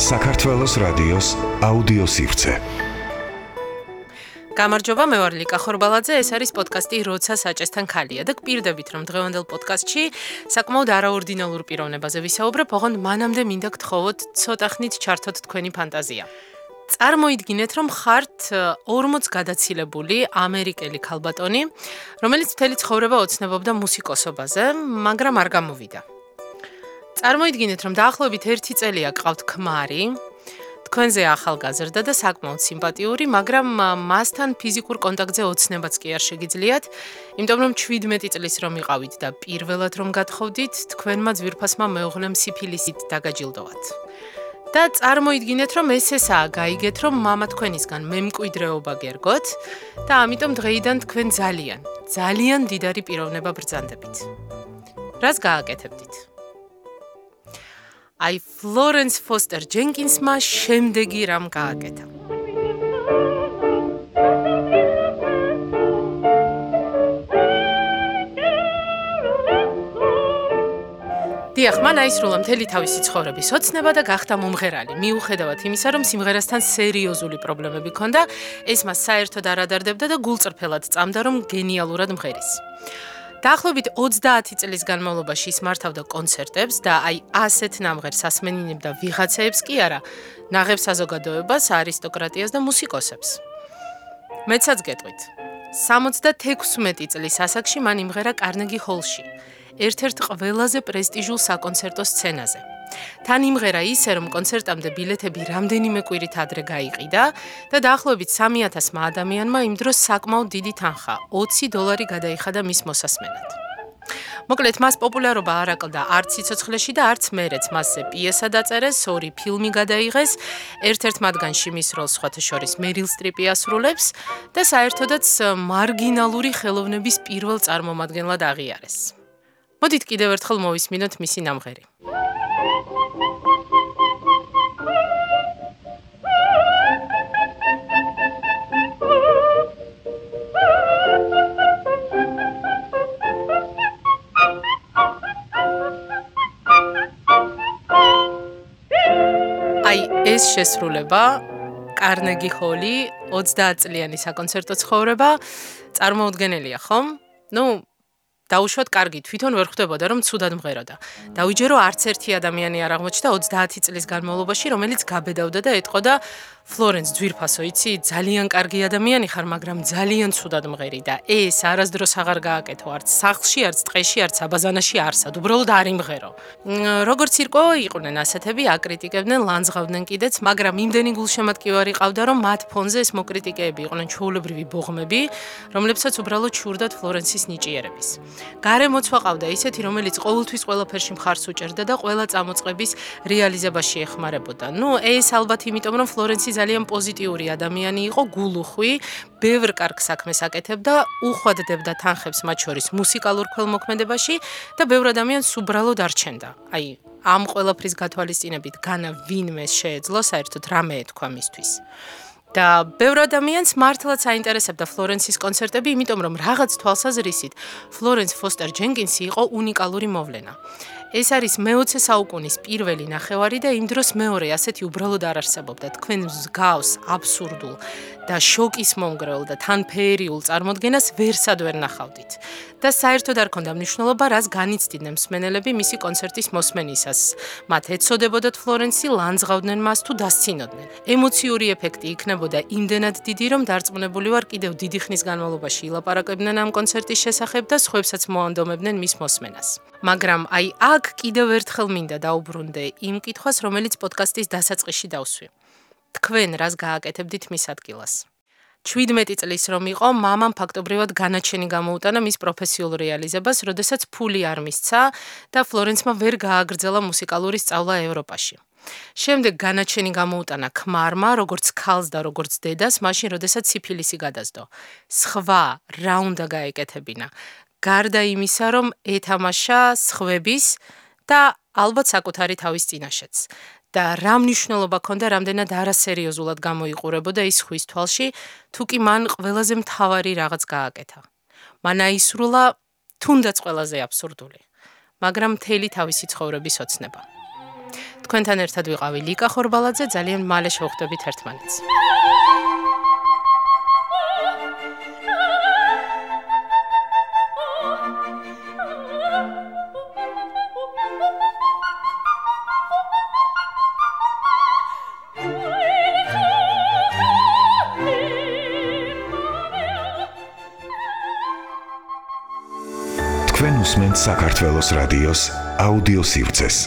საქართველოს რადიოს აუდიო სივრცე. გამარჯობა, მე ვარ ლიკა ხორბალაძე, ეს არის პოდკასტი როცა საჭესთან ხალია და გპირდებით რომ დღევანდელ პოდკასტში საკმაოდ არაორდინალურ პიროვნებაზე ვისაუბრებ, ოღონდ მანამდე მინდა გთხოვოთ ცოტა ხნით ჩართოთ თქვენი ფანტაზია. წარმოიდგინეთ, რომ ხართ 40 გადაცილებული ამერიკელი ქალბატონი, რომელიც მთელი ცხოვრება ოცნებობდა მუსიკოსობაზე, მაგრამ არ გამოვიდა. წარმოიდგინეთ, რომ დაახლოებით 1 წელია გყავთ ქმარი. თქვენზე ახალგაზრდა და საკმაოდ სიმპათიური, მაგრამ მასთან ფიზიკურ კონტაქტზე ოცნებაც კი არ შეგიძლიათ, იმიტომ რომ 17 წლის რომ იყავით და პირველად რომ გათხოვდით, თქვენმა ძვირფასმა მეუღლემ სიფილისით დაგაჯილდოვათ. და წარმოიდგინეთ, რომ ეს ესაა, გაიგეთ, რომ мама თქვენისგან მემკვიდრეობა გერგოთ და ამიტომ დღეიდან თქვენ ძალიან, ძალიან დიდარი პიროვნება ბრძანდებით. რას გააკეთებდით? აი ფლორენს ფოსტერ ჯენკინსმა შემდეგი რამ გააკეთა. დიახ, მან აისრულა მთელი თავისი ცხოვრების ოცნება და გახდა მომღერალი. მიუხედავად იმისა, რომ სიმღერასთან სერიოზული პრობლემები ჰქონდა, ეს მას საერთოდ არ ადარდებდა და გულწრფელად წამდა, რომ გენიალურად მღერის. დაახლოებით 30 წლის განმავლობაში ის მართავდა კონცერტებს და აი ასეთ ნამღერს ასმენინებდა ვიღაცეებს კი არა, ნაღებ საზოგადოებას, არისტოკრატიას და მუსიკოსებს. მეცაც გეტყვით. 76 წლის ასაკში მან იმღერა კარნეგი ჰოლში, ერთ-ერთ ყველაზე პრესტიჟულ საკონცერტო სცენაზე. თან იმღერა ისე, რომ კონცერტამდე ბილეთები რამდენიმე კვირით ადრე გაიყიდა და დაახლოებით 3000-მა ადამიანმა იმ დროს საკმაოდ დიდი თანხა, 20 დოლარი გადაიხადა მის მოსასმენად. მოკლედ, მას პოპულარობა არ აკლდა არც სიცოცხლეში და არც მერეც. მასზე პიესა დაწერეს, ორი ფილმი გადაიღეს, ერთ-ერთ მათგანში მის როლს სხვათა შორის მერილ სტრიპი ასრულებს და საერთოდაც მარგინალური ხელოვნების პირველ წარმომადგენლად აღიარეს. მოდით კიდევ ერთხელ მოვისმინოთ მისი ნამღერი. ეს შესრულება კარნეგი ჰოლი 30 წლიანი საკონცერტო ცხოვრება წარმოუდგენელია ხომ? ну დაუშვათ კარგი თვითონ ვერ ხვდებოდა რომ ცუდად მღეროდა. დაუჯერო არც ერთი ადამიანი არ აღმოჩნდა 30 წლის განმავლობაში რომელიც გაბედავდა და ეთყოდა ფლორენს ძვირფასო იცი ძალიან კარგი ადამიანი ხარ მაგრამ ძალიან ცუდად მღერი და ეს არასდროს აღარ გააკეთო არც სახლში არც ტყეში არც აბაზანაში არსად უბრალოდ არ იმღერო როგორც ირკო იყვნენ ასეთები აკრიტიკებდნენ ლანძღავდნენ კიდეც მაგრამ იმდენი გულშემატკივარი ყავდა რომ მათ ფონზე ეს მოკრიტიკეები იყვნენ ჩაოლებრივი ბოღმები რომლებსაც უბრალოდ ჩურდათ ფლორენსის ნიჭიერების. გარემოცვა ყავდა ისეთი რომელიც ყოველთვის ყველაფერში მხარს უჭერდა და ყველა წამოწყების რეალიზებაში ეხმარებოდა. ნუ ეს ალბათ იმიტომ რომ ფლორენსი ძალიან პოზიტიური ადამიანი იყო, გულუხვი, ბევრ კარგ საქმეს აკეთებდა, უხვადდებდა თანხებს მათ შორის მუსიკალურ ქველმოქმედებაში და ბევრ ადამიანს უბრალოდ არჩენდა. აი, ამ ყველაფრის გათვალისწინებით განა ვინმე შეეძლო საერთოდ რამე ეთქვა მისთვის. და ბევრ ადამიანს მართლაც აინტერესებდა ფლორენსის კონცერტები, იმიტომ რომ რაღაც თვალსაზრისით ფლორენს ფოსტერ ჯენკინსი იყო უნიკალური მოვლენა. ეს არის მე-20 საუკუნის პირველი ნახევარი და იმ დროს მეორე ასეთი უბრალოდ არ არსებობდა. თქვენ მსგავს აბსურდულ და შოკის მომგრეულ და თანფერიულ წარმოდგენას ვერსად ვერ ნახავდით. და საერთოდ არ ქონდა მნიშვნელობა, რას განიცდიდნენ მსმენელები მისი კონცერტის მოსმენისას. მათ ეცოდებოდათ ფლორენსი, ლანძღავდნენ მას თუ დასცინოდნენ. ემოციური ეფექტი იქნებოდა იმდენად დიდი, რომ დარწმუნებული ვარ, კიდევ დიდი ხნის განმავლობაში ილაპარაკებდნენ ამ კონცერტის შესახებ და სხვებსაც მოანდომებდნენ მის მოსმენას. მაგრამ აი აქ კიდევ ერთხელ მინდა დაუბრუნდე იმ კითხვას, რომელიც პოდკასტის დასაწყისში დავსვი. თქვენ რას გააკეთებდით მის ადგილას? 17 წლის რომ იყო, მამამ ფაქტობრივად განაჩენი გამოუტანა მის პროფესიულ რეალიზებას, როდესაც ფული არ მისცა და ფლორენცმა ვერ გააგრძელა მუსიკალური სწავლა ევროპაში. შემდეგ განაჩენი გამოუტანა ქმარმა, როგორც ქალს და როგორც დედას, მაშინ როდესაც სიფილისი გადასდო. სხვა რა უნდა გაეკეთებინა? გარდა იმისა, რომ ეთამაშა სხვების და ალბათ საკუთარი თავის წინაშეც. და რა მნიშვნელობა ქონდა რამდენად არასერიოზულად გამოიყურებოდა ის ხვის თვალში, თუ კი მან ყველაზე მთავარი რაღაც გააკეთა. მან აისრულა თუნდაც ყველაზე აბსურდული, მაგრამ მთელი თავისი ცხოვრების ოცნება. თქვენთან ერთად ვიყავი ლიკა ხორბალაძე, ძალიან მალე შევხვდებით ერთმანეთს. თქვენ უსმენთ საქართველოს რადიოს აუდიო სივრცეს.